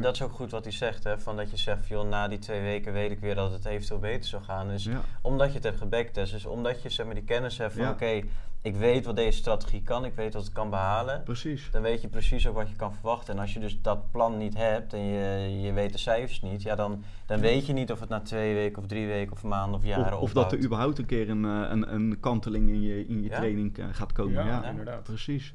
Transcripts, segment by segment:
Dat is ook goed wat hij zegt, hè, van dat je zegt, joh, na die twee weken weet ik weer dat het eventueel beter zou gaan. Dus Ja. omdat je het hebt gebacktest, dus omdat je zeg maar, die kennis hebt van, Ja. oké, ik weet wat deze strategie kan, ik weet wat het kan behalen. Precies. Dan weet je precies ook wat je kan verwachten. En als je dus dat plan niet hebt en je, je weet de cijfers niet, ja, dan, dan weet je niet of het na twee weken of drie weken of maanden of jaren Of, of dat er überhaupt een keer een, eh, een, een kanteling in je, in je Ja. training eh, gaat komen. Ja, Ja, inderdaad. precies.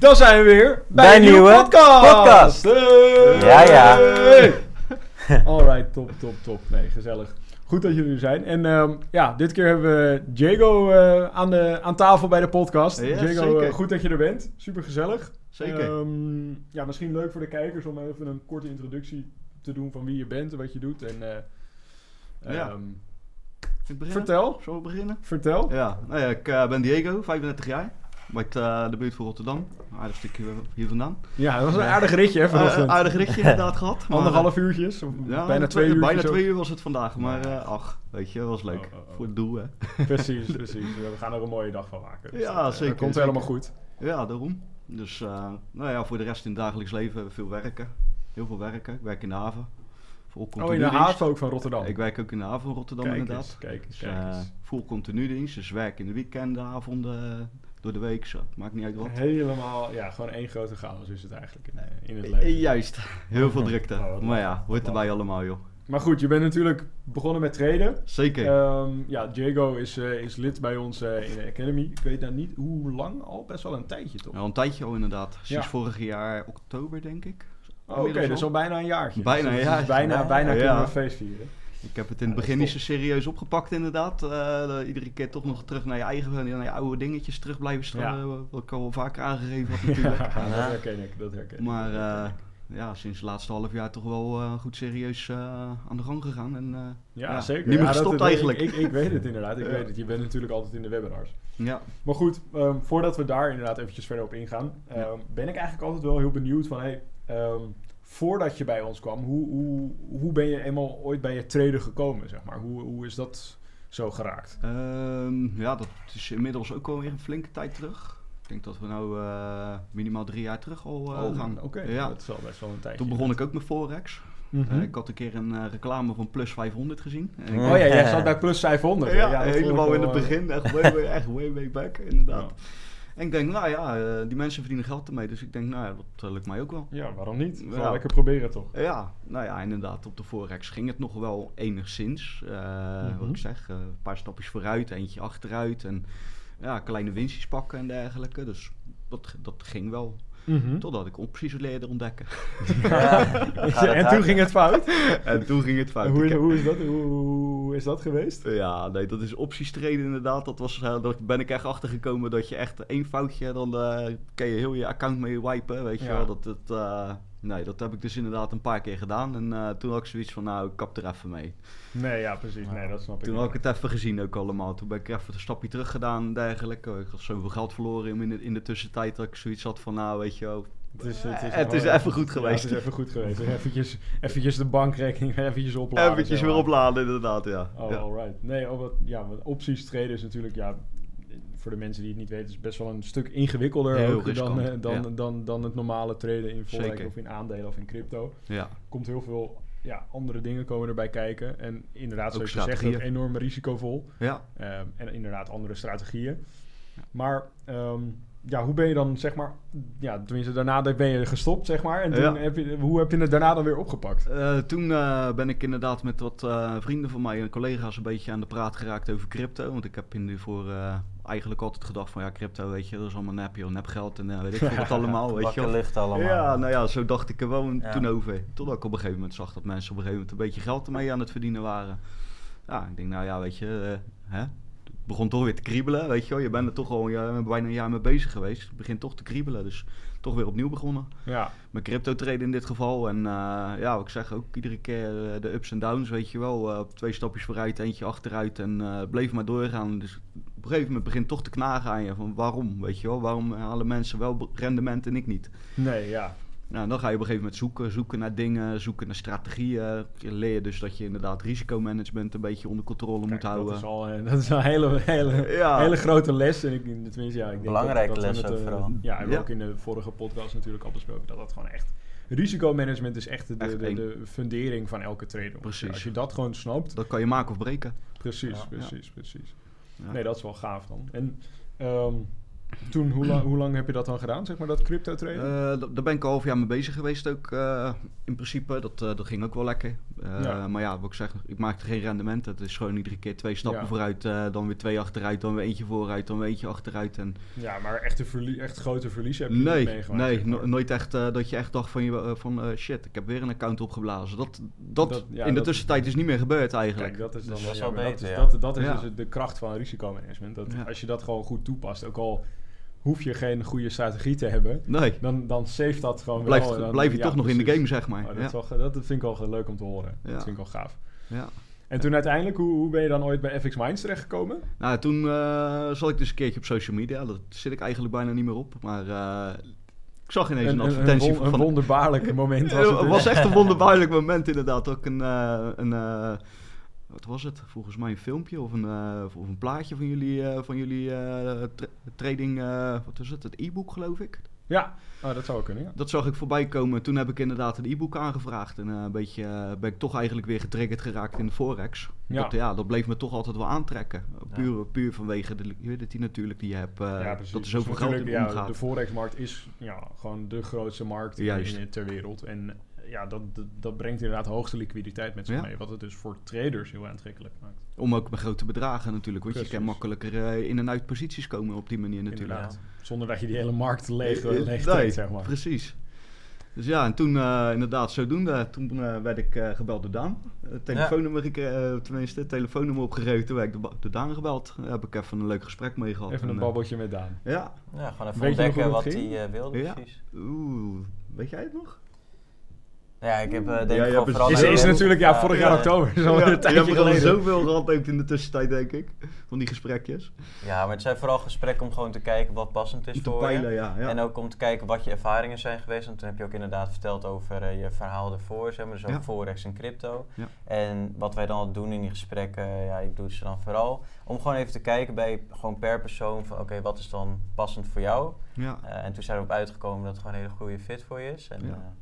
Dan zijn we weer bij, Bij een nieuwe nieuwe podcast. podcast. Hey! Ja, ja. Alright, top, top, top. Nee, gezellig. Goed dat jullie er zijn. En ehm, ja, dit keer hebben we Diego eh, aan, de, aan tafel bij de podcast. Ja, Diego, zeker. eh, goed dat je er bent. Super gezellig. Zeker. Ehm, ja, misschien leuk voor de kijkers om even een korte introductie te doen van wie je bent en wat je doet. En, eh, Ja. ehm, vertel, Zullen we beginnen? vertel. Ja, nou ja ik ben Diego, 35 jaar. Uit eh, de buurt van Rotterdam. Een aardig stukje hier vandaan. Ja, dat was een aardig ritje hè, vanochtend. Eh, aardig ritje inderdaad gehad. maar- Anderhalf uurtjes, of Ja, bijna twee uur. Bijna twee uur was het vandaag, maar eh, ach, weet je, dat was leuk. Oh, oh, oh. Voor het doel, hè. Precies, precies. We gaan er een mooie dag van maken. Dus Ja, dat, eh, zeker, Dat komt zeker. helemaal goed. Ja, daarom. Dus, eh, nou ja, voor de rest in het dagelijks leven veel werken. Heel veel werken. Ik werk in de haven. Oh, in de haven ook van Rotterdam. Ik werk ook in de haven van Rotterdam Kijk inderdaad. eens, kijk eens, Dus, kijk eh, eens. full continudienst, dus werk in de weekenden, avonden, door de week, zo. maakt niet uit wat. Helemaal, ja, gewoon één grote chaos is het eigenlijk in, eh, in het Eh, leven. Juist, heel veel drukte. Oh, maar ja, hoort erbij allemaal joh. Maar goed, je bent natuurlijk begonnen met traden. Zeker. Ehm, ja, Diego is, eh, is lid bij ons in de Academy. Ik weet nou niet hoe lang al, best wel een tijdje toch? Al een tijdje al inderdaad. Sinds Ja. vorig jaar oktober denk ik. Oh, Oké, Inmiddels dus al bijna een jaartje. Bijna Dus. Bijna, Ja. bijna Ja. kunnen we feest vieren. Ik heb het in Ja, het begin niet zo serieus opgepakt inderdaad. Eh, iedere keer toch nog terug naar je eigen naar je oude dingetjes terug blijven staan. Ja. eh, Wat ik al wel vaker aangegeven had Ja, natuurlijk. dat herken ik, dat herken ik. Maar dat herken eh, ik. ja, sinds het laatste half jaar toch wel eh, goed serieus eh, aan de gang gegaan. En, eh, ja, ja, zeker. niet meer Ja, dat- gestopt dat- eigenlijk. Ik, ik, ik weet het inderdaad, ik Ja. weet het. Je bent natuurlijk altijd in de webinars. ja. Maar goed, ehm, voordat we daar inderdaad eventjes verder op ingaan, ehm, Ja. ben ik eigenlijk altijd wel heel benieuwd van, hey, ehm, voordat je bij ons kwam, hoe, hoe, hoe ben je eenmaal ooit bij je traden gekomen, zeg maar? Hoe, hoe is dat zo geraakt? Ehm, ja, dat is inmiddels ook alweer een flinke tijd terug. Ik denk dat we nou eh, minimaal drie jaar terug al eh, gaan. Oh, oké, Ja. dat is wel best wel een tijdje. Toen begon ik ook met Forex. Mhm. Eh, ik had een keer een reclame van Plus 500 gezien. En Oh, ja, jij zat bij plus 500. hè? Ja, helemaal in het begin. Echt way, way, echt way, way back, inderdaad. En ik denk, nou ja, eh, die mensen verdienen geld ermee. Dus ik denk, nou ja, dat eh, lukt mij ook wel. Ja, waarom niet? Gewoon Ja. lekker proberen toch? Ja, nou ja, inderdaad. Op de Forex ging het nog wel enigszins. Eh, Wat Mhm. ik zeg, een paar stapjes vooruit, eentje achteruit. En ja, kleine winstjes pakken en dergelijke. Dus dat, dat ging wel. Totdat ik opties leerde ontdekken. en toen ging het fout. en toen ging het fout. hoe, heb- hoe, is dat, hoe, hoe is dat geweest? Ja, nee, dat is opties treden inderdaad. Dat was, eh, daar ben ik echt achter gekomen dat je echt één foutje, dan eh kan je heel je account mee wipen, weet je Ja. wel. Dat, het, eh, nee, dat heb ik dus inderdaad een paar keer gedaan. En eh, toen had ik zoiets van, nou, ik kap er even mee. Nee, ja, precies. Nee, dat snap ik. Toen had ik het even gezien ook allemaal. Toen ben ik even een stapje terug gedaan en dergelijke. Ik had zoveel geld verloren in de, in de tussentijd dat ik zoiets had van, nou, weet je wel. Het is, het is, Eh, het is even goed ja, geweest. het is even goed geweest. Eventjes, eventjes de bankrekening eventjes opladen. Eventjes weer opladen inderdaad, ja. Oh, ja. alright. Nee, oh, wat, ja, wat opties treden is natuurlijk, ja, voor de mensen die het niet weten, is best wel een stuk ingewikkelder ook dan, eh, dan, ja. dan, dan het normale traden in forex of in aandelen of in crypto. ja. Komt heel veel ja, andere dingen komen erbij kijken. En inderdaad, zoals je zegt, ook enorm risicovol. ja. Ehm, en inderdaad andere strategieën. Maar ehm, ja, hoe ben je dan, zeg maar... Ja, tenminste, daarna ben je gestopt, zeg maar. En toen Ja. heb je, hoe heb je het daarna dan weer opgepakt? Eh, toen eh, ben ik inderdaad met wat vrienden van mij en collega's een beetje aan de praat geraakt over crypto. Want ik heb in de voor eigenlijk altijd gedacht van ja, crypto, weet je, dat is allemaal nep, joh, nep geld en eh, weet ik veel wat allemaal, weet je lucht allemaal. Ja, nou ja, zo dacht ik er wel Ja. toen over. Totdat ik op een gegeven moment zag dat mensen op een gegeven moment een beetje geld ermee aan het verdienen waren. Ja, ik denk nou ja, weet je, eh, hè? Begon toch weer te kriebelen, weet je wel. Je bent er toch al ja, bijna een jaar mee bezig geweest. Het begint toch te kriebelen, dus toch weer opnieuw begonnen. Ja, Met crypto traden in dit geval. En eh, ja, wat ik zeg ook iedere keer eh, de ups en downs, weet je wel. Eh, twee stapjes vooruit, eentje achteruit en bleef maar doorgaan. Dus op een gegeven moment begint toch te knagen aan je van waarom, weet je wel. Waarom halen mensen wel rendement en ik niet? nee, ja. Nou, dan ga je op een gegeven moment zoeken, zoeken naar dingen, zoeken naar strategieën. Je leert dus dat je inderdaad risicomanagement een beetje onder controle Kijk, moet houden. Dat is al een, dat is een hele, hele, Ja. hele grote les. En ik, tenminste, ja, ik denk Belangrijke dat, dat we les het, ook eh, vooral. Ja, hebben we Ja. ook in de vorige podcast natuurlijk al besproken. Dat dat gewoon echt... Risicomanagement is echt de, de, Echt de, fundering van elke trader. Precies. Als je dat gewoon snapt. Dat kan je maken of breken. Precies, Ja. precies, precies. Ja. Nee, dat is wel gaaf dan. En ehm, toen, hoe, lang hoe lang heb je dat dan gedaan, zeg maar, dat crypto traden? Eh, daar ben ik al half jaar mee bezig geweest ook, eh, in principe. Dat, eh, dat ging ook wel lekker. Eh, Ja. Maar ja, wat ik zeg, ik maakte geen rendement. Het is gewoon iedere keer twee stappen Ja. vooruit, eh, dan weer twee achteruit, dan weer eentje vooruit, dan weer eentje achteruit. En ja, maar echt, verlie echt grote verliezen heb je nee, niet meegemaakt. nee zeg maar. no- nooit echt eh, dat je echt dacht van, je, van eh, shit, ik heb weer een account opgeblazen. Dat, dat, Dat- ja, in de dat- tussentijd is niet meer gebeurd eigenlijk. Kijk, dat is dan Dus wel dat is wel. Dat is, ja. dat, dat is Ja. dus de kracht van risicomanagement. Dat Ja. Als je dat gewoon goed toepast, ook al hoef je geen goede strategie te hebben, nee, dan, dan save dat gewoon blijf, wel. dan- blijf je ja, toch nog in de game, zeg maar. Oh, dat, is wel, dat vind ik wel leuk om te horen. Dat vind ik wel gaaf. Ja. En toen uiteindelijk, hoe, hoe ben je dan ooit bij FX Minds terechtgekomen? Nou, toen eh zat ik dus een keertje op social media. Dat zit ik eigenlijk bijna niet meer op. Maar eh, ik zag ineens een, advertentie won- een van... wonderbaarlijk moment was het. Het was echt een wonderbaarlijk moment inderdaad. Ook een, eh, een wat was het? Volgens mij een filmpje of een, eh, of een plaatje van jullie, eh, van jullie eh, tra- trading, eh, wat was het? Het e-book geloof ik. Ja, oh, dat zou wel kunnen, ja. Dat zag ik voorbij komen. Toen heb ik inderdaad een e-book aangevraagd. En eh, een beetje ben ik toch eigenlijk weer getriggerd geraakt in de Forex. Ja. Dat, ja, dat bleef me toch altijd wel aantrekken. Puur, puur vanwege de liquidity natuurlijk die je hebt. eh, ja, precies. dat er zoveel Dus geld in natuurlijk, ja, omgaat. De Forex-markt is ja, gewoon de grootste markt in- ter wereld. En ja, dat, dat, dat brengt inderdaad hoogste liquiditeit met zich Ja. mee. Wat het dus voor traders heel aantrekkelijk maakt. Om ook met grote bedragen natuurlijk. Want je kan makkelijker eh, in en uit posities komen op die manier natuurlijk. Inderdaad. Zonder dat je die hele markt leeg, Eh, eh, leeg nee, trekt, zeg maar. Precies. Dus ja, en toen eh, inderdaad zodoende, toen eh, werd ik eh, gebeld door Daan. Het telefoonnummer, ik, eh, tenminste, telefoonnummer opgegeven. Toen werd ik door, door Daan gebeld. Daar heb ik even een leuk gesprek mee gehad. Even En, een babbeltje met Daan. Ja, Ja, gewoon even Weet ontdekken wat hij eh, wilde Ja. precies. oeh, weet jij het nog? Ja, ik heb eh, denk Ja, ik vooral... het- Is, is natuurlijk, ja, vorig jaar ja. oktober. Zo ja, een je tijdje hebt er al geleden. zoveel gehad ook in de tussentijd, denk ik. Van die gesprekjes. Ja, maar het zijn vooral gesprekken om gewoon te kijken wat passend is te voor peilen, je. ja. ja. En ook om te kijken wat je ervaringen zijn geweest. Want toen heb je ook inderdaad verteld over eh, je verhaal ervoor, zeg maar. Dus ook Ja. Forex en crypto. Ja. En wat wij dan al doen in die gesprekken, ja, ik doe ze dan vooral om gewoon even te kijken bij gewoon per persoon van oké, wat is dan passend voor jou? ja. Eh, en toen zijn we op uitgekomen dat het gewoon een hele goede fit voor je is. En Ja. eh, ja,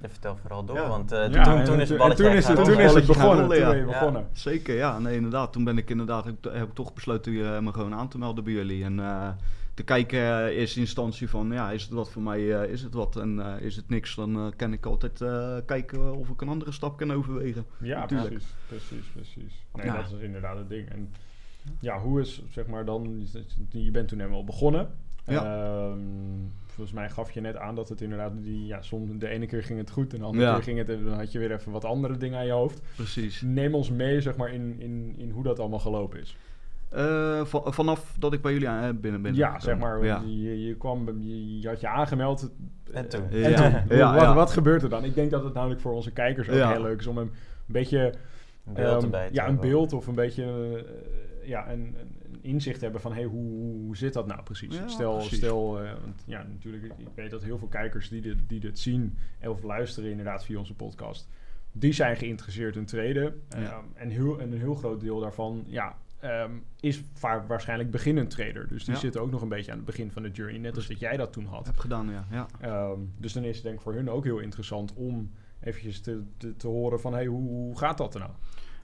vertel vooral door, Ja. want eh, Ja, toen, en toen is het balletje toen is het, toen is begonnen. rollen, ja. Zeker, ja. Nee, inderdaad. Toen ben ik inderdaad, heb, heb ik toch besloten uh, me gewoon aan te melden bij jullie. En uh, te kijken uh, in eerste instantie van, ja, is het wat voor mij, uh, is het wat? En uh, is het niks, dan uh, kan ik altijd uh, kijken of ik een andere stap kan overwegen. Ja, Natuurlijk. precies, precies, precies. Nee, Ja. dat is inderdaad het ding. En ja, hoe is, zeg maar dan, je bent toen helemaal begonnen. Ja. Ehm, volgens mij gaf je net aan dat het inderdaad, die, ja, soms, de ene keer ging het goed en de andere Ja. keer ging het, en dan had je weer even wat andere dingen aan je hoofd. Precies. Neem ons mee, zeg maar, in, in, in hoe dat allemaal gelopen is. Uh, van, vanaf dat ik bij jullie aan, binnen ben. Ja, zeg maar, Ja. Je, je, kwam, je, je had je aangemeld. En toen? En Ja. toen. Ja, wat, ja. wat gebeurt er dan? Ik denk dat het namelijk voor onze kijkers ook Ja. heel leuk is om een beetje Een beeld Ehm, erbij ja, een hebben. beeld of een beetje eh, ja, een, een inzicht hebben van hey, hoe, hoe, zit dat nou precies? Ja, stel, precies. stel eh, want, ja, natuurlijk, ik weet dat heel veel kijkers die dit, die dit zien of luisteren inderdaad via onze podcast, die zijn geïnteresseerd in traden. Ja. Ehm, en, heel, en een heel groot deel daarvan ja, ehm, is waarschijnlijk beginnend trader. Dus die Ja. zitten ook nog een beetje aan het begin van de journey, net als dat jij dat toen had. Heb gedaan, ja. ja. Ehm, dus dan is het denk ik voor hun ook heel interessant om eventjes te, te, te horen van hey, hoe, hoe gaat dat er nou?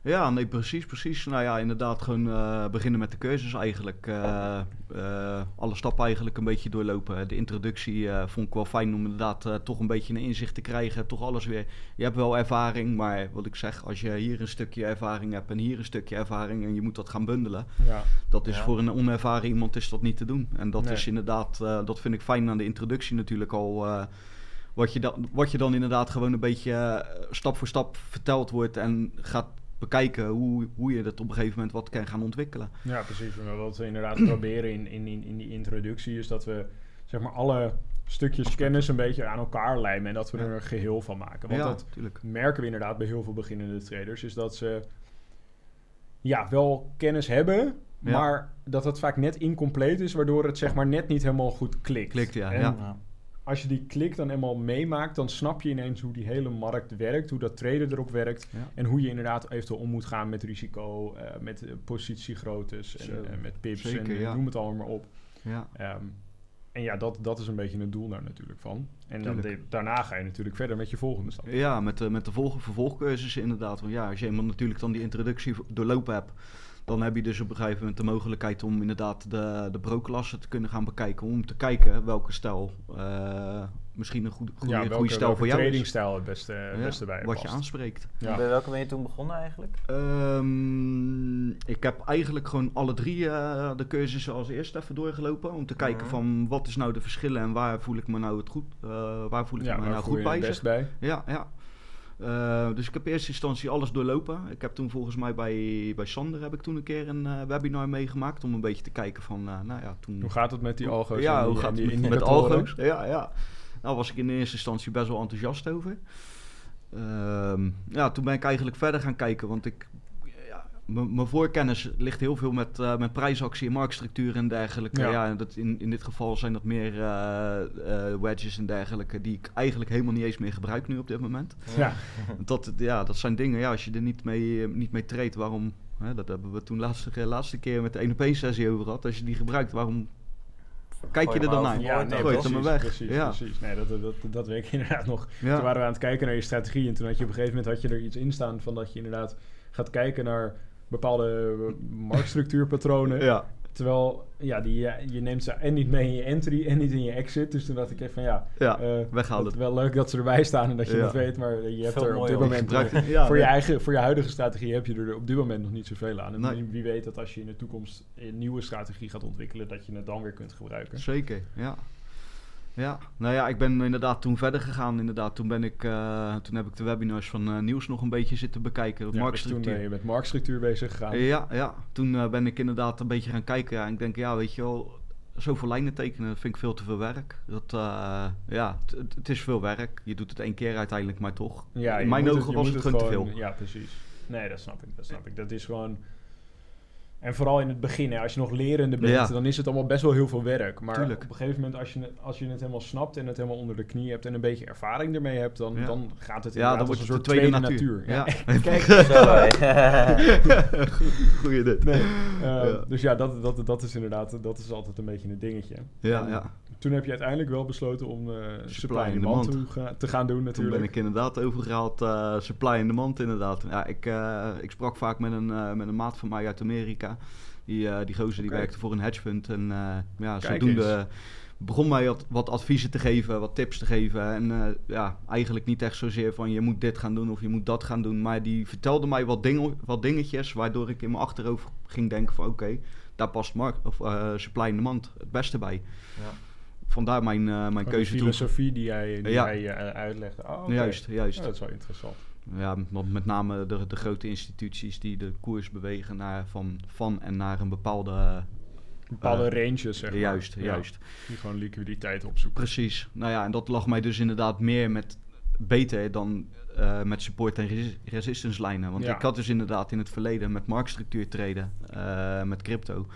Ja, nee, precies, precies. Nou ja, inderdaad, gewoon eh, beginnen met de cursus eigenlijk. Eh, eh, alle stappen eigenlijk een beetje doorlopen. De introductie eh, vond ik wel fijn om inderdaad eh, toch een beetje een inzicht te krijgen. Toch alles weer. Je hebt wel ervaring, maar wat ik zeg, als je hier een stukje ervaring hebt en hier een stukje ervaring en je moet dat gaan bundelen. Ja. Dat is Ja. voor een onervaren iemand is dat niet te doen. En dat Nee. is inderdaad, eh, dat vind ik fijn aan de introductie natuurlijk al. Wat, je dan, wat je dan inderdaad gewoon een beetje eh, stap voor stap verteld wordt en gaat bekijken hoe, hoe je dat op een gegeven moment wat kan gaan ontwikkelen. Ja, precies. Maar wat we inderdaad proberen in, in, in, in die introductie is dat we zeg maar alle stukjes kennis een beetje aan elkaar lijmen en dat we er een geheel van maken. Want ja, dat tuurlijk. merken we inderdaad bij heel veel beginnende traders, is dat ze ja, wel kennis hebben, Ja. maar dat het vaak net incompleet is, waardoor het zeg maar net niet helemaal goed klikt. Klikt, ja, En ja. Ja. Als je die klik dan eenmaal meemaakt, dan snap je ineens hoe die hele markt werkt, hoe dat traden erop werkt Ja. en hoe je inderdaad eventueel om moet gaan met risico, eh, met eh, positiegroottes en, en met pips Zeker, en ja. noem het allemaal maar op. ja. Ehm, en ja, dat, dat is een beetje het doel daar natuurlijk van. En dan de- daarna ga je natuurlijk verder met je volgende stap. Ja, met de, met de volg vervolgcursussen inderdaad. Want ja, als je eenmaal natuurlijk dan die introductie doorlopen hebt, dan heb je dus op een gegeven moment de mogelijkheid om inderdaad de, de pro-klasse te kunnen gaan bekijken. Om te kijken welke stijl eh, misschien een goede, goede, ja, goede welke, stijl welke voor jou is. tradingstijl het beste, het Ja, beste bij je wat je past. aanspreekt. Ja. Bij welke ben je toen begonnen eigenlijk? Ehm, ik heb eigenlijk gewoon alle drie eh, de cursussen als eerste even doorgelopen. Om te kijken Mhm. van wat is nou de verschillen en waar voel ik me nou het goed, eh, waar voel ik Ja, me nou voel goed je je bij. best bij. Ja, ja. Eh, dus ik heb in eerste instantie alles doorlopen. Ik heb toen volgens mij bij, bij Sander heb ik toen een keer een eh, webinar meegemaakt om een beetje te kijken van, eh, nou ja, toen... Hoe gaat het met die algo's? ja, hoe gaat het die met, met algo's? Ja, ja. Nou was ik in eerste instantie best wel enthousiast over. Ehm, ja, toen ben ik eigenlijk verder gaan kijken, want ik... Mijn voorkennis ligt heel veel met, eh, met prijsactie en marktstructuur en dergelijke. Ja. Ja. dat in, in dit geval zijn dat meer eh, eh, wedges en dergelijke die ik eigenlijk helemaal niet eens meer gebruik nu op dit moment. Ja, Dat, ja, dat zijn dingen, ja, als je er niet mee, niet mee treedt, waarom... Hè, dat hebben we toen laatste, laatste keer met de 1 op 1 sessie over gehad. Als je die gebruikt, waarom kijk je er dan naar? ja nee, het Gooi precies, maar weg. precies, ja. precies. Nee, dat, dat, dat, dat weet ik inderdaad nog. Ja. Toen waren we aan het kijken naar je strategie en toen had je op een gegeven moment had je er iets in staan van dat je inderdaad gaat kijken naar bepaalde eh, marktstructuurpatronen. Ja, Terwijl, ja, die, ja, je neemt ze en niet mee in je entry en niet in je exit. Dus toen dacht ik even van ja, ja. eh, weghaal het het. wel leuk dat ze erbij staan en dat je Ja. het weet. Maar je hebt Veel er op dit moment... Ja, voor, je eigen, voor je huidige strategie heb je er op dit moment nog niet zoveel aan. En Nee. wie weet dat als je in de toekomst een nieuwe strategie gaat ontwikkelen, dat je het dan weer kunt gebruiken. Zeker, ja. Ja, nou ja, ik ben inderdaad toen verder gegaan. Inderdaad, toen, ben ik, eh, toen heb ik de webinars van eh, Nieuws nog een beetje zitten bekijken. Ja, dus toen ben je met marktstructuur bezig gegaan. Ja, ja. toen eh, ben ik inderdaad een beetje gaan kijken. Ja, en ik denk, ja, weet je wel, zoveel lijnen tekenen vind ik veel te veel werk. Dat, eh, ja, het- het- het is veel werk. Je doet het één keer uiteindelijk, maar toch. Ja, In mijn ogen was moet het gewoon te veel. Ja, precies. Nee, dat snap ik. Dat snap ik. Dat is gewoon... En vooral in het begin, hè, als je nog lerende bent, Ja. dan is het allemaal best wel heel veel werk. Maar Tuurlijk. op een gegeven moment, als je, het- als je het helemaal snapt en het helemaal onder de knie hebt en een beetje ervaring ermee hebt, dan, Ja. dan gaat het Ja, inderdaad dan een soort de tweede natuur. natuur. Ja. Kijk. Goeie dit. nee. Eh, Ja. Dus ja, dat, dat, dat is inderdaad dat is altijd een beetje een dingetje. Ja, En ja. Toen heb je uiteindelijk wel besloten om eh supply in de demand mand. te, ga- te gaan doen Toen natuurlijk. ben ik inderdaad overgehaald, eh supply in de mand inderdaad. Ja, ik, eh, ik sprak vaak met een, eh, met een maat van mij uit Amerika. Die, eh, die gozer die werkte voor een hedge fund. En eh, ja, Kijk zodoende begon mij wat, wat adviezen te geven, wat tips te geven. En eh, ja, eigenlijk niet echt zozeer van je moet dit gaan doen of je moet dat gaan doen. Maar die vertelde mij wat, dingen, wat dingetjes waardoor ik in mijn achterhoofd ging denken van oké, daar past markt, of, eh, supply in de mand het beste bij. Ja. Vandaar mijn, eh, mijn keuze toen. filosofie die jij, die Ja. jij eh, uitlegde. Oh. Juist, juist. Dat is wel interessant. Ja, want met name de, de grote instituties die de koers bewegen naar, van, van en naar een bepaalde... Bepaalde Eh, ranges, zeg maar. juist, Ja, juist. Die gewoon liquiditeit opzoeken. Precies. Nou ja, en dat lag mij dus inderdaad meer met beter dan met support en resi- resistance lijnen. Want Ja. ik had dus inderdaad in het verleden met marktstructuur traden, eh, met crypto,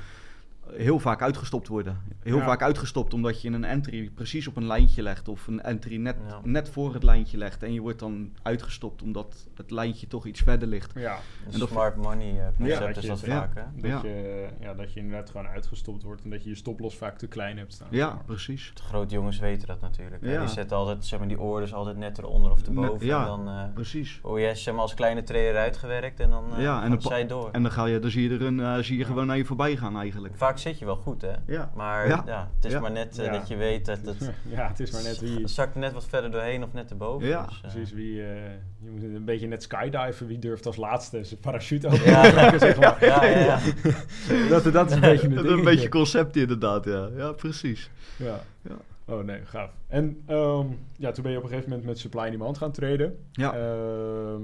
heel vaak uitgestopt worden. Heel Ja. vaak uitgestopt omdat je een entry precies op een lijntje legt of een entry net, Ja. net voor het lijntje legt. En je wordt dan uitgestopt omdat het lijntje toch iets verder ligt. Ja, Een En dat- smart money eh, concept dat is je dat vaak, hè? dat. Je, ja, dat je inderdaad gewoon uitgestopt wordt en dat je je stoploss vaak te klein hebt staan. Ja, precies. De grote jongens weten dat natuurlijk. hè. Ja. Die zetten altijd zeg maar, die orders altijd net eronder of erboven. Net- ja. En dan eh Precies. word je zeg maar, als kleine trader uitgewerkt en dan eh Ja, en gaan een pa- zij door. En dan, ga je, dan zie je er een, eh, zie je Ja. gewoon naar je voorbij gaan eigenlijk. Vaak zit je wel goed, hè? Ja. Maar Ja. ja, het is Ja. maar net eh, Ja. dat je weet dat het... ja, het is maar net wie... Het zakt net wat verder doorheen of net erboven. Ja, dus, eh, Precies, wie... eh, je moet een beetje net skydiven. Wie durft als laatste zijn parachute open Ja. te trekken, zeg maar. Ja, ja, ja. dat, dat is een beetje een beetje concept inderdaad, ja. Ja, precies. Ja. Ja. Oh nee, gaaf. En ehm, ja, toen ben je op een gegeven moment met supply and demand gaan traden. Ja. Ehm,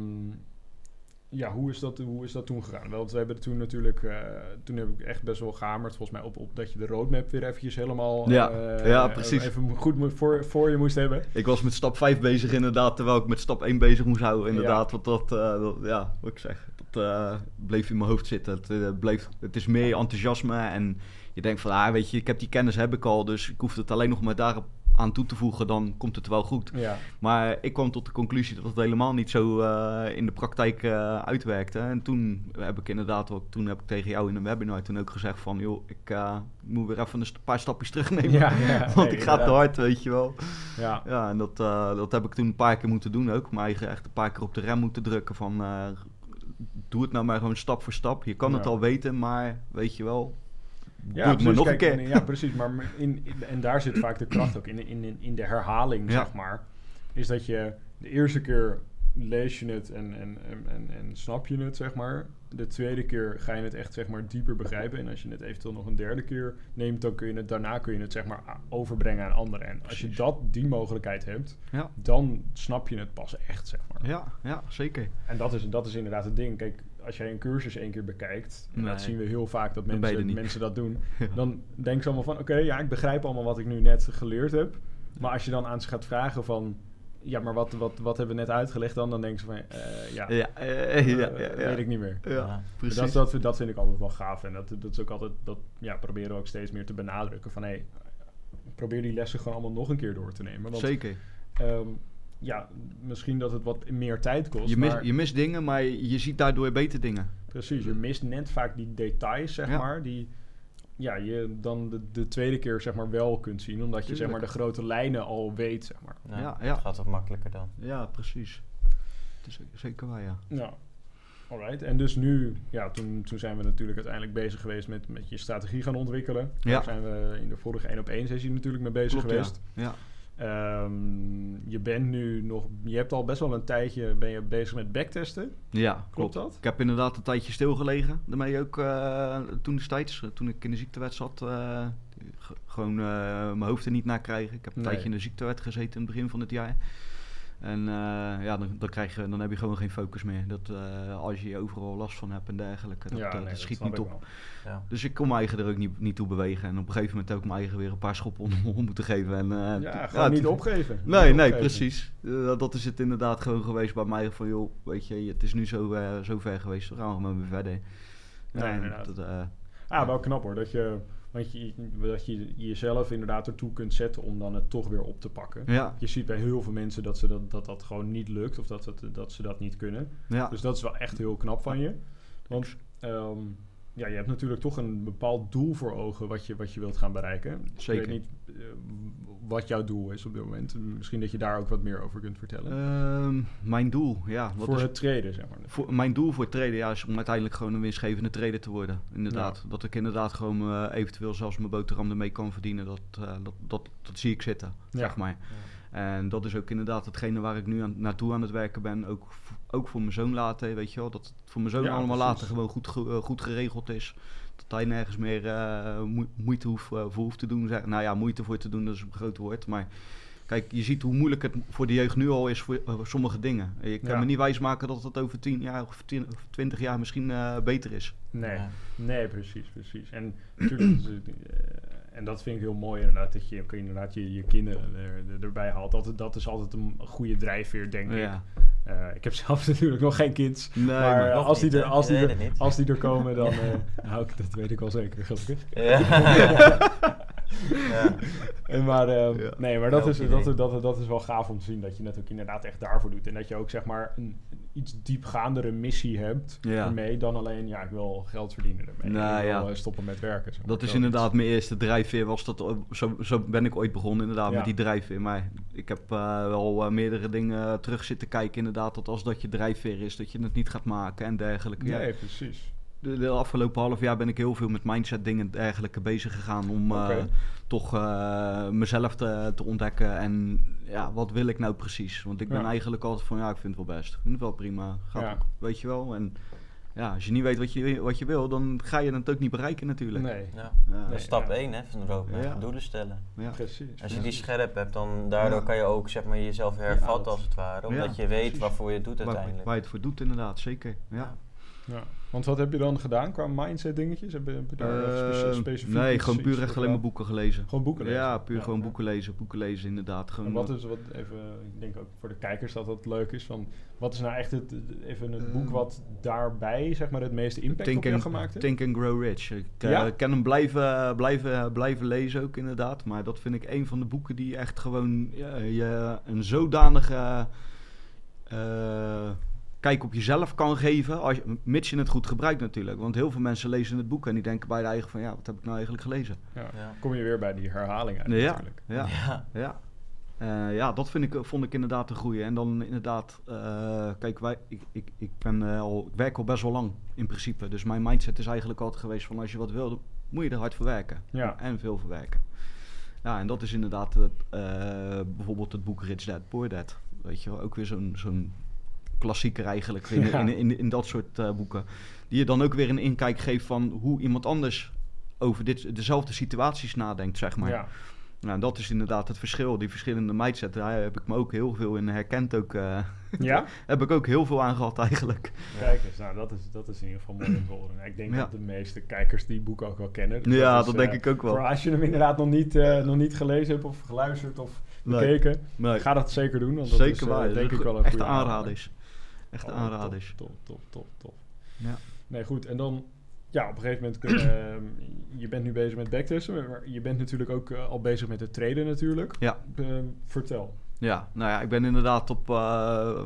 ja, hoe is, dat, hoe is dat toen gegaan? Want we hebben toen natuurlijk, eh, toen heb ik echt best wel gehamerd, volgens mij, op, op dat je de roadmap weer eventjes helemaal Ja, eh, ja, eh, precies. even goed voor, voor je moest hebben. Ik was met stap 5 bezig inderdaad, terwijl ik met stap 1 bezig moest houden inderdaad. Want dat, eh, dat- ja, wat ik zeg, dat eh, bleef in mijn hoofd zitten. Het, eh, bleef, het is meer enthousiasme en je denkt van, ah weet je, ik heb die kennis heb ik al, dus ik hoef het alleen nog maar daarop aan toe te voegen, dan komt het wel goed. Ja, Maar ik kwam tot de conclusie dat het helemaal niet zo eh, in de praktijk eh, uitwerkte. En toen heb ik inderdaad ook, toen heb ik tegen jou in een webinar toen ook gezegd van, joh, ik eh, moet weer even een paar stapjes terugnemen. ja, ja. Want nee, ik ga te hard, weet je wel. Ja, Ja, en dat, dat heb ik toen een paar keer moeten doen ook. Maar eigen echt een paar keer op de rem moeten drukken van... doe het nou maar gewoon stap voor stap. Je kan het al weten, maar weet je wel... Ja, doe het nog een keer. en- Ja, precies. Maar in, in- en daar zit vaak de kracht ook in, in, in, de herhaling, Ja. zeg maar. Is dat je de eerste keer lees je het en, en, en, en, en snap je het, zeg maar. De tweede keer ga je het echt, zeg maar, dieper begrijpen. En als je het eventueel nog een derde keer neemt, dan kun je het daarna kun je het, zeg maar, overbrengen aan anderen. En als je dat, die mogelijkheid hebt, Ja, dan snap je het pas echt, zeg maar. ja, ja zeker. En dat is, dat is inderdaad het ding. Kijk, als jij een cursus één keer bekijkt, en dat zien we heel vaak dat mensen, dat doen, Ja. dan denken ze allemaal van, oké, ja, ik begrijp allemaal wat ik nu net geleerd heb. Maar als je dan aan ze gaat vragen van, ja, maar wat, wat, wat hebben we net uitgelegd dan? Dan denken ze van, eh, ja, Ja, eh, eh, ja, ja, ja. weet ik niet meer. Ja, Ja. precies. Dat, dat, dat vind ik altijd wel gaaf. En dat, dat is ook altijd, dat ja, proberen we ook steeds meer te benadrukken. Van, hé, hey, probeer die lessen gewoon allemaal nog een keer door te nemen. Want, Zeker. ehm, ja, misschien dat het wat meer tijd kost, Je, mis, maar... je mist dingen, maar je ziet daardoor beter dingen. Precies, je mist net vaak die details, zeg Ja. maar, die ja, je dan de, de tweede keer zeg maar wel kunt zien, omdat je zeg maar de grote lijnen al weet, zeg maar. Ja, Ja, gaat wat makkelijker dan. Ja, precies. Het is zeker waar, ja. Ja, alright. En dus nu, ja, toen, toen zijn we natuurlijk uiteindelijk bezig geweest met, met je strategie gaan ontwikkelen. Ja. Daar zijn we in de vorige 1 op 1 sessie natuurlijk mee bezig Klopt, geweest. ja. ja. Ehm, je bent nu nog, je hebt al best wel een tijdje ben je bezig met backtesten. Ja, Klopt klopt. dat? Ik heb inderdaad een tijdje stilgelegen. Daarmee ook eh, toen destijds, eh, toen ik in de ziektewet zat, eh, gewoon mijn hoofd er niet naar krijgen. Ik heb een Nee. tijdje in de ziektewet gezeten in het begin van het jaar. En eh, ja, dan, dan, krijg je, dan heb je gewoon geen focus meer. Dat, eh, als je overal last van hebt en dergelijke, dat, ja, eh, nee, dat dat schiet niet op. Ja. Dus ik kon mijn eigen er ook niet, niet toe bewegen. En op een gegeven moment heb ik mijn eigen weer een paar schoppen onder mijn moeten geven. En, eh, Ja, gewoon niet opgeven. Nee, Niet nee, opgeven. precies. Dat is het inderdaad gewoon geweest bij mij. Van joh, weet je, het is nu zo, zo ver geweest. We gaan gewoon weer verder. Nee, Ja, inderdaad. dat, Ah, wel knap hoor. Dat je, want je, dat je jezelf inderdaad ertoe kunt zetten om dan het toch weer op te pakken. ja, Je ziet bij heel veel mensen dat ze dat, dat, dat gewoon niet lukt of dat, dat, dat ze dat niet kunnen. ja. Dus dat is wel echt heel knap van je. Want ja, je hebt natuurlijk toch een bepaald doel voor ogen wat je, wat je wilt gaan bereiken. Zeker. Ik weet niet eh, wat jouw doel is op dit moment. Misschien dat je daar ook wat meer over kunt vertellen. Ehm, mijn doel, ja. Wat voor is, het treden, zeg maar. voor, mijn doel voor het traden ja, is om uiteindelijk gewoon een winstgevende trader te worden. Inderdaad. Dat ik inderdaad gewoon eh, eventueel zelfs mijn boterham ermee kan verdienen. Dat, eh, dat, dat, dat zie ik zitten, Ja. zeg maar. En dat is ook inderdaad hetgene waar ik nu aan, naartoe aan het werken ben. Ook, ook voor mijn zoon later, weet je wel. Dat het voor mijn zoon Ja, allemaal precies. later gewoon goed, ge- eh, goed geregeld is. Dat hij nergens meer eh, moe- moeite hoeft, eh, voor hoeft te doen. Zeg. Nou ja, moeite voor te doen, dat is een groot woord. Maar kijk, je ziet hoe moeilijk het voor de jeugd nu al is voor sommige dingen. Je kan Ja. me niet wijsmaken dat het over 10 jaar of 10 of 20 jaar misschien eh, beter is. Nee, Ja. nee, precies, precies. En natuurlijk, en dat vind ik heel mooi inderdaad, dat je ook inderdaad je, je kinderen er, er- erbij haalt. Dat, dat is altijd een goede drijfveer, denk ik. Eh, ik heb zelf natuurlijk nog geen kids, Nee, maar, maar- als, die niet, er, hè? als, die er, als die er komen, dan... eh nou, ik- dat weet ik wel zeker, gelukkig. Ja. ja. Maar, eh, Ja. nee, maar dat, is, dat, dat, dat is wel gaaf om te zien dat je het ook inderdaad echt daarvoor doet. En dat je ook zeg maar een, iets diepgaandere missie hebt Ja. ermee dan alleen, ja, ik wil geld verdienen ermee. Nou, ik wil ja. eh, stoppen met werken. zeg maar. Dat is inderdaad mijn eerste drijfveer. Was dat, o- zo, zo ben ik ooit begonnen inderdaad met die drijfveer. Maar ik heb eh, wel eh, meerdere dingen terug zitten kijken inderdaad. Dat als dat je drijfveer is, dat je het niet gaat maken en dergelijke. Nee, precies. De, de afgelopen half jaar ben ik heel veel met mindset dingen en dergelijke bezig gegaan. Om eh, toch eh, mezelf te, te ontdekken. En ja, wat wil ik nou precies? Want ik ben Ja. eigenlijk altijd van, ja, ik vind het wel best. Ik vind het wel prima. Gaat Ja. ook, weet je wel. En ja, als je niet weet wat je, wat je wil, dan ga je het ook niet bereiken natuurlijk. Nee, Ja. Ja, Dat Nee, is stap ja. 1 hè, van de roadmap. Ja. Doelen stellen. ja. precies. Als je die scherp hebt, dan daardoor Ja. kan je ook zeg maar, jezelf hervatten als het ware. Omdat Ja, je weet precies. waarvoor je het doet Waar, uiteindelijk. waar je het voor doet inderdaad, zeker. Ja. Ja. Want wat heb je dan gedaan qua mindset dingetjes? Heb je, heb je daar spe- Eh, specifiek nee, gewoon puur echt alleen maar boeken gelezen. Gewoon boeken lezen? Ja, puur Ja, gewoon ja. boeken lezen, boeken lezen inderdaad. Gewoon, En wat is wat even, ik denk ook voor de kijkers dat dat leuk is. Van, wat is nou echt het, even het Eh, boek wat daarbij zeg maar het meeste impact Think op jou and, gemaakt heeft? Think and Grow Rich. Ik eh, kan hem blijven, blijven, blijven lezen ook inderdaad. Maar dat vind ik een van de boeken die echt gewoon je een zodanige eh, kijk op jezelf kan geven. Als je, mits je het goed gebruikt natuurlijk. Want heel veel mensen lezen het boek en die denken bij de eigen van... Ja, wat heb ik nou eigenlijk gelezen? Ja. Ja. Kom je weer bij die herhaling uit Ja, natuurlijk. ja, Ja. ja. Eh, ja, dat vind ik, vond ik inderdaad een goeie. En dan inderdaad, eh, kijk, wij, ik, ik, ik, ben, eh, al, ik werk al best wel lang in principe. Dus mijn mindset is eigenlijk altijd geweest van als je wat wil, moet je er hard voor werken. Ja. En veel voor werken. Ja, en dat is inderdaad het, eh, bijvoorbeeld het boek Rich Dad, Poor Dad. Weet je wel, ook weer zo'n zo'n klassieker eigenlijk in, Ja. in, in, in dat soort eh, boeken. Die je dan ook weer een inkijk geeft van hoe iemand anders over dit, dezelfde situaties nadenkt, zeg maar. Ja. Nou, dat is inderdaad het verschil. Die verschillende mindset, daar heb ik me ook heel veel in herkend. Ook, eh, ja? heb ik ook heel veel aan gehad eigenlijk. Kijk eens, nou dat is, dat is in ieder geval mooi om te horen. Ik denk Ja. dat de meeste kijkers die boek ook wel kennen. Dus ja, is, dat eh, denk ik ook wel. Voor als je hem inderdaad nog niet, eh, nog niet gelezen hebt of geluisterd of bekeken, Nee, ga dat zeker doen. Want dat zeker is, eh, waar. denk Dat ik is wel een echt goede aanraders. Echt Oh, aanraders. Top, top, top, top. Ja. Nee, goed. En dan, ja, op een gegeven moment, kun- ehm, je bent nu bezig met backtesten, maar je bent natuurlijk ook eh, al bezig met het traden natuurlijk. Ja. Ehm, vertel. Ja, nou ja, ik ben inderdaad op, eh,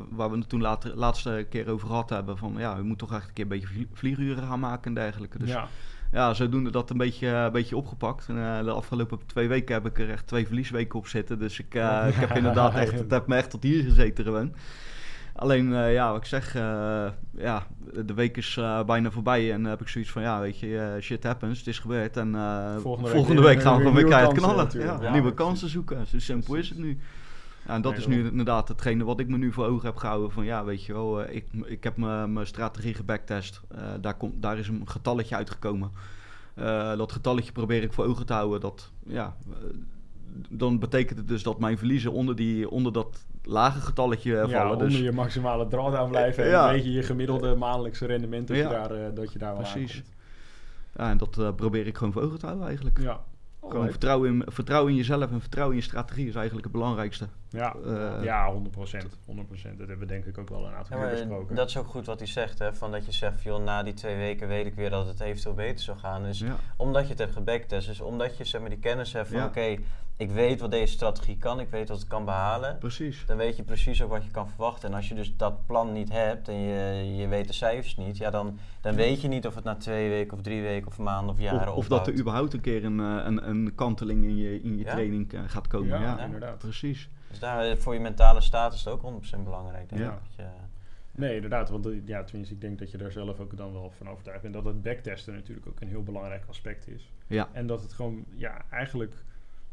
waar we het toen later, laatste keer over gehad hebben, van ja, we moeten toch echt een keer een beetje vlie- vlieguren gaan maken en dergelijke. Dus ja, ja, zodoende dat een beetje, een beetje opgepakt. En eh, de afgelopen twee weken heb ik er echt twee verliesweken op zitten. Dus ik, eh, ik heb inderdaad echt, het heeft me echt tot hier gezeten gewoon. Alleen, eh, ja, wat ik zeg, eh, ja, de week is eh, bijna voorbij en dan heb ik zoiets van, ja, weet je, shit happens, het is gebeurd en Volgende volgende, week gaan we weer gewoon weer nieuwe keihard knallen. Ja, nieuwe kansen zoeken, zo simpel is het nu. Ja, en dat is nu inderdaad hetgene wat ik me nu voor ogen heb gehouden. Van ja, weet je wel, ik, ik heb mijn mijn strategie gebacktest. Eh, daar, komt daar is een getalletje uitgekomen. Dat getalletje probeer ik voor ogen te houden. Dat, ja, dan betekent het dus dat mijn verliezen onder, die, onder dat lage getalletje eh, ja, vallen. onder Dus, je maximale drawdown blijven en Ja. een beetje je gemiddelde maandelijkse rendement dat, Ja. je, daar, eh, dat je daar Precies. ja, en dat eh, probeer ik gewoon voor ogen te houden eigenlijk. Ja. Gewoon vertrouwen in, vertrouwen in jezelf en vertrouwen in je strategie is eigenlijk het belangrijkste. Ja, Eh, ja 100%, 100%. Dat hebben we denk ik ook wel een aantal Ja, keer besproken. dat is ook goed wat hij zegt, hè, van dat je zegt, joh, na die twee weken weet ik weer dat het eventueel beter zou gaan. Dus Ja. omdat je het hebt gebacktest, dus omdat je zeg maar, die kennis hebt van, Ja. oké, ik weet wat deze strategie kan, ik weet wat het kan behalen. Precies. Dan weet je precies ook wat je kan verwachten. En als je dus dat plan niet hebt en je, je weet de cijfers niet, ja, dan, dan weet je niet of het na twee weken of drie weken of maanden of jaren Of, of dat er überhaupt een keer een, eh, een, een kanteling in je, in je Ja? training eh, gaat komen. Ja, Ja, inderdaad. precies. Dus daar, eh, voor je mentale status is het ook 100% belangrijk. Denk Ja. Dat je, Nee, inderdaad. Want eh, ja, tenminste, ik denk dat je daar zelf ook dan wel van overtuigd bent. Dat het backtesten natuurlijk ook een heel belangrijk aspect is. Ja, En dat het gewoon, ja, eigenlijk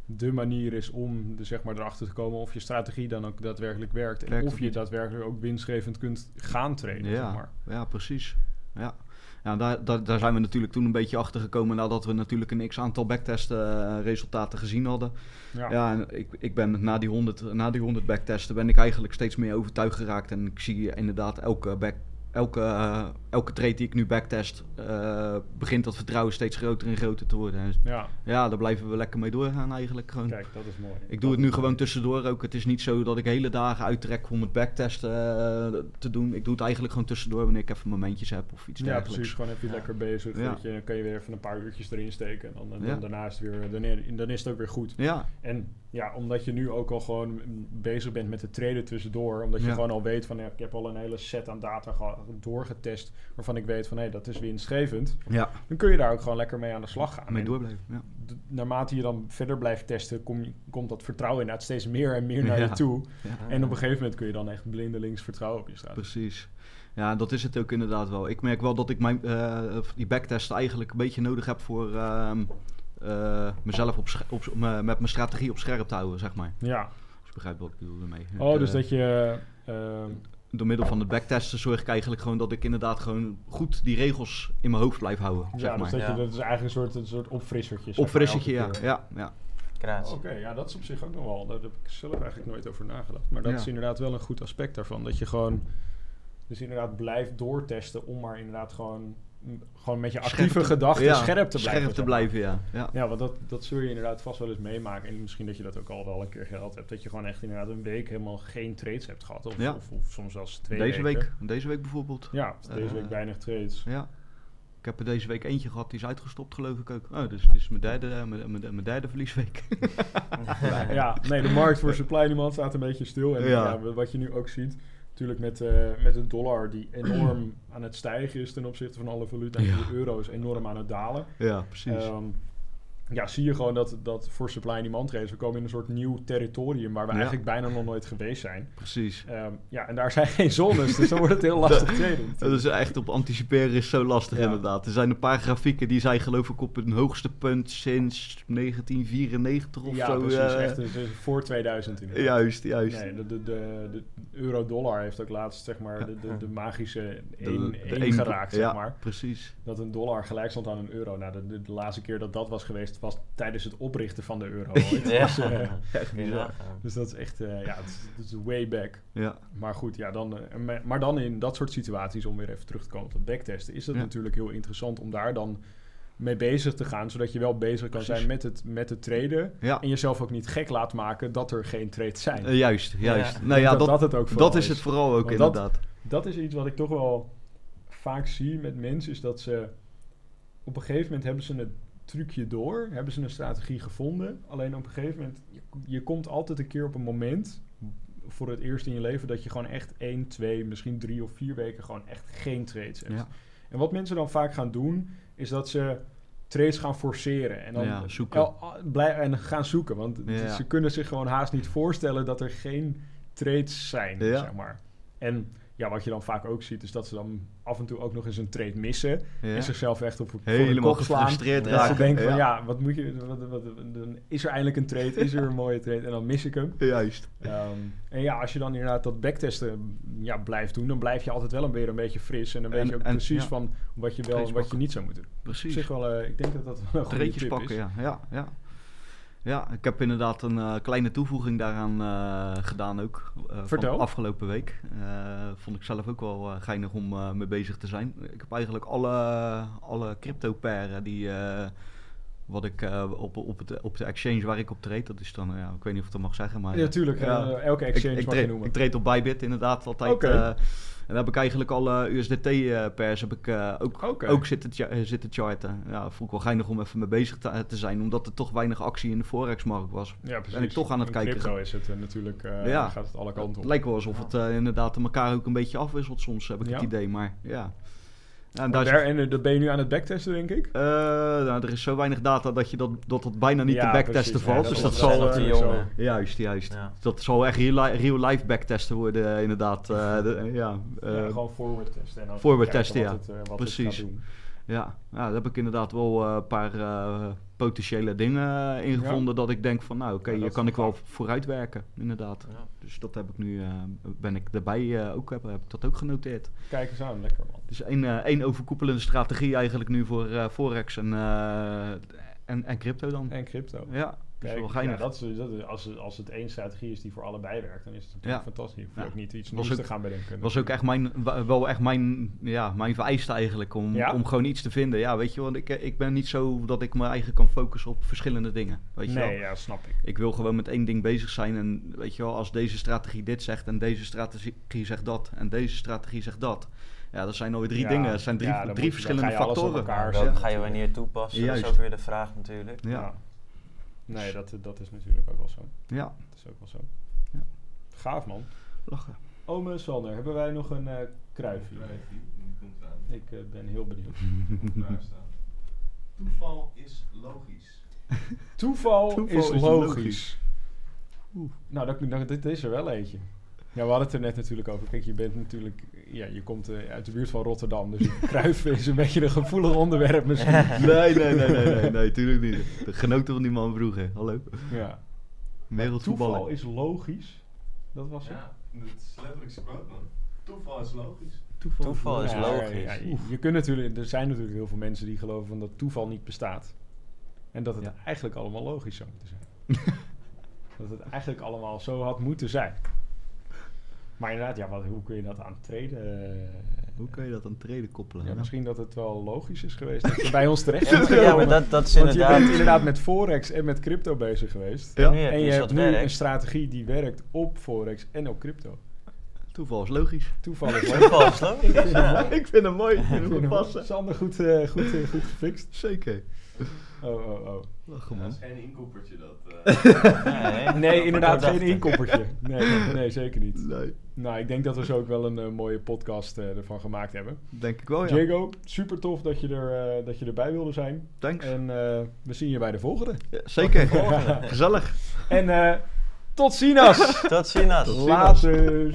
de manier is om de, zeg maar, erachter te komen of je strategie dan ook daadwerkelijk werkt. En Werkt of je daadwerkelijk ook winstgevend kunt gaan trainen. ja, Zeg maar. ja precies. Ja. Ja, daar, daar, daar zijn we natuurlijk toen een beetje achter gekomen nadat we natuurlijk een x aantal backtesten eh, resultaten gezien hadden. Ja. Ja, en ik, ik ben na die, 100, na die 100 backtesten ben ik eigenlijk steeds meer overtuigd geraakt. En ik zie inderdaad elke, back, elke, eh, elke trade die ik nu backtest, eh, begint dat vertrouwen steeds groter en groter te worden. En ja, ja, daar blijven we lekker mee doorgaan eigenlijk. Gewoon. kijk, dat is mooi. Ik doe het nu gewoon tussendoor ook. Het is niet zo dat ik hele dagen uittrek om het backtesten eh, te doen. Ik doe het eigenlijk gewoon tussendoor wanneer ik even momentjes heb of iets Ja, dergelijks. precies. Gewoon even Ja. lekker bezig. Ja. Weet je, dan kan je weer even een paar uurtjes erin steken. En dan, dan Ja. daarna is het weer, dan, dan is het ook weer goed. Ja, En ja, omdat je nu ook al gewoon bezig bent met het traden tussendoor. Omdat je Ja. gewoon al weet van, ja, ik heb al een hele set aan data doorgetest. Waarvan ik weet van, hé, dat is winstgevend. ja. Dan kun je daar ook gewoon lekker mee aan de slag gaan. mee En doorblijven. Ja. naarmate je dan verder blijft testen, kom komt dat vertrouwen inderdaad steeds meer en meer naar je toe. En op een gegeven moment kun je dan echt blindelings vertrouwen op je straat. Precies. Ja, dat is het ook inderdaad wel. Ik merk wel dat ik mijn, eh, die backtest eigenlijk een beetje nodig heb voor ehm, eh, mezelf op, op, me- met mijn strategie op scherp te houden, zeg maar. Ja. Als je begrijpt wat ik bedoel ermee. Oh, Ik, dus eh, dat je... ehm, door middel van het backtesten zorg ik eigenlijk gewoon dat ik inderdaad gewoon goed die regels in mijn hoofd blijf houden. Ja, zeg dus maar. dat, Ja. je, dat is eigenlijk een soort, een soort opfrissertje. Opfrissertje, ja. ja, ja. Oké, ja, dat is op zich ook nog wel. Daar heb ik zelf eigenlijk nooit over nagedacht. Maar dat Ja. is inderdaad wel een goed aspect daarvan. Dat je gewoon, dus inderdaad blijft doortesten om maar inderdaad gewoon, gewoon met je actieve te- gedachten scherp te blijven. Scherp te blijven, ja. ja. Ja, want dat, dat zul je inderdaad vast wel eens meemaken. En misschien dat je dat ook al wel een keer gehad hebt. Dat je gewoon echt inderdaad een week helemaal geen trades hebt gehad. Of, Ja. of, of soms zelfs twee Deze weken. week, deze week bijvoorbeeld. Ja, deze Eh, week weinig trades. Ja. Ik heb er deze week eentje gehad, die is uitgestopt geloof ik ook. Oh, dus het is mijn derde, eh, mijn, mijn, mijn derde verliesweek. Ja, nee, de markt voor supply demand staat een beetje stil. En Ja. ja. wat je nu ook ziet, natuurlijk met, eh, met de dollar die enorm aan het stijgen is ten opzichte van alle valuta. En Ja. de euro is enorm aan het dalen. ja, precies. Ehm, ja, zie je gewoon dat, dat voor supply en demand race, we komen in een soort nieuw territorium waar we Ja. eigenlijk bijna nog nooit geweest zijn. precies. Ehm, ja, en daar zijn geen zones, dus dan wordt het heel lastig. Dat is echt op anticiperen is zo lastig Ja. inderdaad. Er zijn een paar grafieken die zijn geloof ik op hun hoogste punt sinds 1994 of ja, zo. precies. eh, echt dus, voor 2000 inderdaad. juist, juist. Nee, de, de, de, de euro-dollar heeft ook laatst zeg maar, de, de, de magische De- 1 de één één- geraakt, zeg ja, maar. precies. Dat een dollar gelijk stond aan een euro. Nou, de, de laatste keer dat dat was geweest, was tijdens het oprichten van de euro. Ja. Dus, dat is echt, eh, ja, het is, het is way back. Ja, Maar goed, ja, dan, eh, maar- dan in dat soort situaties, om weer even terug te komen op dat backtesten, is dat Ja. natuurlijk heel interessant om daar dan mee bezig te gaan, zodat je wel bezig kan Precies. zijn met het, met het traden. ja. En jezelf ook niet gek laat maken dat er geen trades zijn. Eh, juist, juist. Ja. Nou ja, dat, dat, dat, het ook vooral is het vooral ook Want dat- inderdaad. dat is iets wat ik toch wel vaak zie met mensen, is dat ze op een gegeven moment hebben ze een trucje door, hebben ze een strategie gevonden. Alleen op een gegeven moment, je, je komt altijd een keer op een moment voor het eerst in je leven dat je gewoon echt één, twee, misschien drie of vier weken gewoon echt geen trades hebt. Ja. En wat mensen dan vaak gaan doen, is dat ze trades gaan forceren. En dan Ja, zoeken. en gaan zoeken. Want Ja. ze kunnen zich gewoon haast niet voorstellen dat er geen trades zijn, zeg maar. En ja, wat je dan vaak ook ziet, is dat ze dan af en toe ook nog eens een trade missen. Ja. En zichzelf echt op Helemaal gefrustreerd Ja. Dat ze raken. denken van, ja. wat moet je... Wat, wat, dan is er eindelijk een trade, is er een mooie trade en dan mis ik hem. Juist. Ehm, en ja, als je dan inderdaad dat backtesten ja, blijft doen, dan blijf je altijd wel een weer een beetje fris. En dan weet En- je ook en- precies ja. van wat je wel en wat je niet zou moeten. Op Precies. zich wel, eh, ik denk dat dat wel een goede tip pakken, is. ja. ja, ja. Ja, ik heb inderdaad een eh, kleine toevoeging daaraan eh, gedaan ook. eh, Vertel. Van afgelopen week. Vond ik zelf ook wel geinig om mee bezig te zijn. Ik heb eigenlijk alle, alle crypto pairen die... wat ik op, op, het, op de exchange waar ik op treed, dat is dan, ja, ik weet niet of ik dat mag zeggen, maar... Ja, tuurlijk. Elke exchange ik, ik, mag je treed, noemen. ik treed op Bybit inderdaad altijd. Eh, en daar heb ik eigenlijk alle USDT-pairs heb ik eh, ook, ook zitten, eh, zitten charten. Ja, vond ik wel geinig om even mee bezig te, te zijn, omdat er toch weinig actie in de forex-markt was. Ja, precies. ben ik toch aan het In kijken. crypto is het eh, natuurlijk, eh, Ja. gaat het alle kanten Het op. lijkt wel alsof het eh, inderdaad elkaar ook een beetje afwisselt soms, heb ik Ja? het idee. Maar ja. Ja, en Maar daar en eh, dat ben je nu aan het backtesten, denk ik? eh, nou, er is zo weinig data dat je dat, dat het bijna niet Ja, te backtesten. Ja, valt. dat dus dat zal... nog te natuurlijk jong, zo. hè? Juist, juist. Ja. Dat zal echt real, li- real life backtesten worden, eh, inderdaad. eh, de- ja, ja, gewoon forward testen. En dan forward testen, wat ja. Het, Precies. Ja, ja, daar heb ik inderdaad wel eh, een paar eh, potentiële dingen in gevonden dat ik denk van nou oké, Ja, hier kan ik wel vooruit werken, inderdaad. Ja. Dus dat heb ik nu, eh, ben ik daarbij eh, ook, heb, heb ik dat ook genoteerd. Kijk eens aan, lekker man. Dus één, eh, één overkoepelende strategie eigenlijk nu voor eh, Forex en, eh, en, en crypto dan. En crypto. Ja, dat Kijk, wel ja, dat is, dat is, als, als het één strategie is die voor allebei werkt, dan is het natuurlijk Ja. fantastisch. Je hoeft Ja. ook niet iets Was nieuws ook- te gaan bedenken. Dat was ook echt mijn, wel echt mijn, ja, mijn vereiste eigenlijk om, Ja? om gewoon iets te vinden. Ja, weet je, want ik, ik ben niet zo dat ik me eigen kan focussen op verschillende dingen. Weet je wel? Nee, ja, snap ik. Ik wil gewoon met één ding bezig zijn. En weet je wel, als deze strategie dit zegt en deze strategie zegt dat en deze strategie zegt dat. Ja, dat zijn alweer drie Ja, dingen. Dat zijn drie, ja, dan moet drie verschillende ga je alles op factoren. elkaar zetten ga je wanneer toepassen? Dat Juist. is ook weer de vraag natuurlijk. Ja, Nee, dat, dat is natuurlijk ook wel zo. ja, Dat is ook wel zo. Ja. Gaaf man. lachen. Ome Sander, hebben wij nog een eh kruifje? Kruifie, die komt eraan. Ik eh, ben heel benieuwd. Daar staan. Toeval is logisch. Toeval, Toeval is is logisch. logisch. Oeh. Nou, dat, dat, dit is er wel eentje. Ja, we hadden het er net natuurlijk over. Kijk, je bent natuurlijk... Ja, je komt eh, uit de buurt van Rotterdam. Dus kruifen is een beetje een gevoelig onderwerp misschien. Nee, nee, nee, nee, nee, nee, tuurlijk niet. De genoten van die man vroeger. Hallo. Ja. Toeval is logisch. Dat was het. Ja, dat is letterlijk quote, man. Toeval is logisch. Toeval is Ja, logisch. ja, je, je kunt natuurlijk, er zijn natuurlijk heel veel mensen die geloven van dat toeval niet bestaat. En dat het Ja. eigenlijk allemaal logisch zou moeten zijn. dat het eigenlijk allemaal zo had moeten zijn. Maar inderdaad, ja, wat, hoe kun je dat aantreden? eh, Hoe kun je dat aan treden koppelen? Ja, misschien dat het wel logisch is geweest dat je bij ons terecht Ja, bent maar- ja, gekomen. maar dat, dat is Want je inderdaad... bent inderdaad met Forex en met crypto bezig geweest. Ja. En je iets hebt wat nu een werkt. strategie die werkt op Forex en op crypto. Toeval is logisch. Toeval is Toeval is logisch, ja. ik vind hem mooi. Ik vind hem- passen. Sander, goed, eh, goed, eh, goed gefixt. Zeker. Oh, oh, oh. Lachen Dat man. is geen inkoppertje dat. eh, Nee, Nee, inderdaad, geen inkoppertje. Nee, nee, zeker niet. Nee, Nou, ik denk dat we zo ook wel een eh, mooie podcast eh, ervan gemaakt hebben. denk ik wel ja. Diego, super tof dat je, er, eh, dat je erbij wilde zijn. Thanks. En eh, we zien je bij de volgende. Ja, zeker. volgende. Gezellig. En eh, tot ziens! Tot ziens. Later!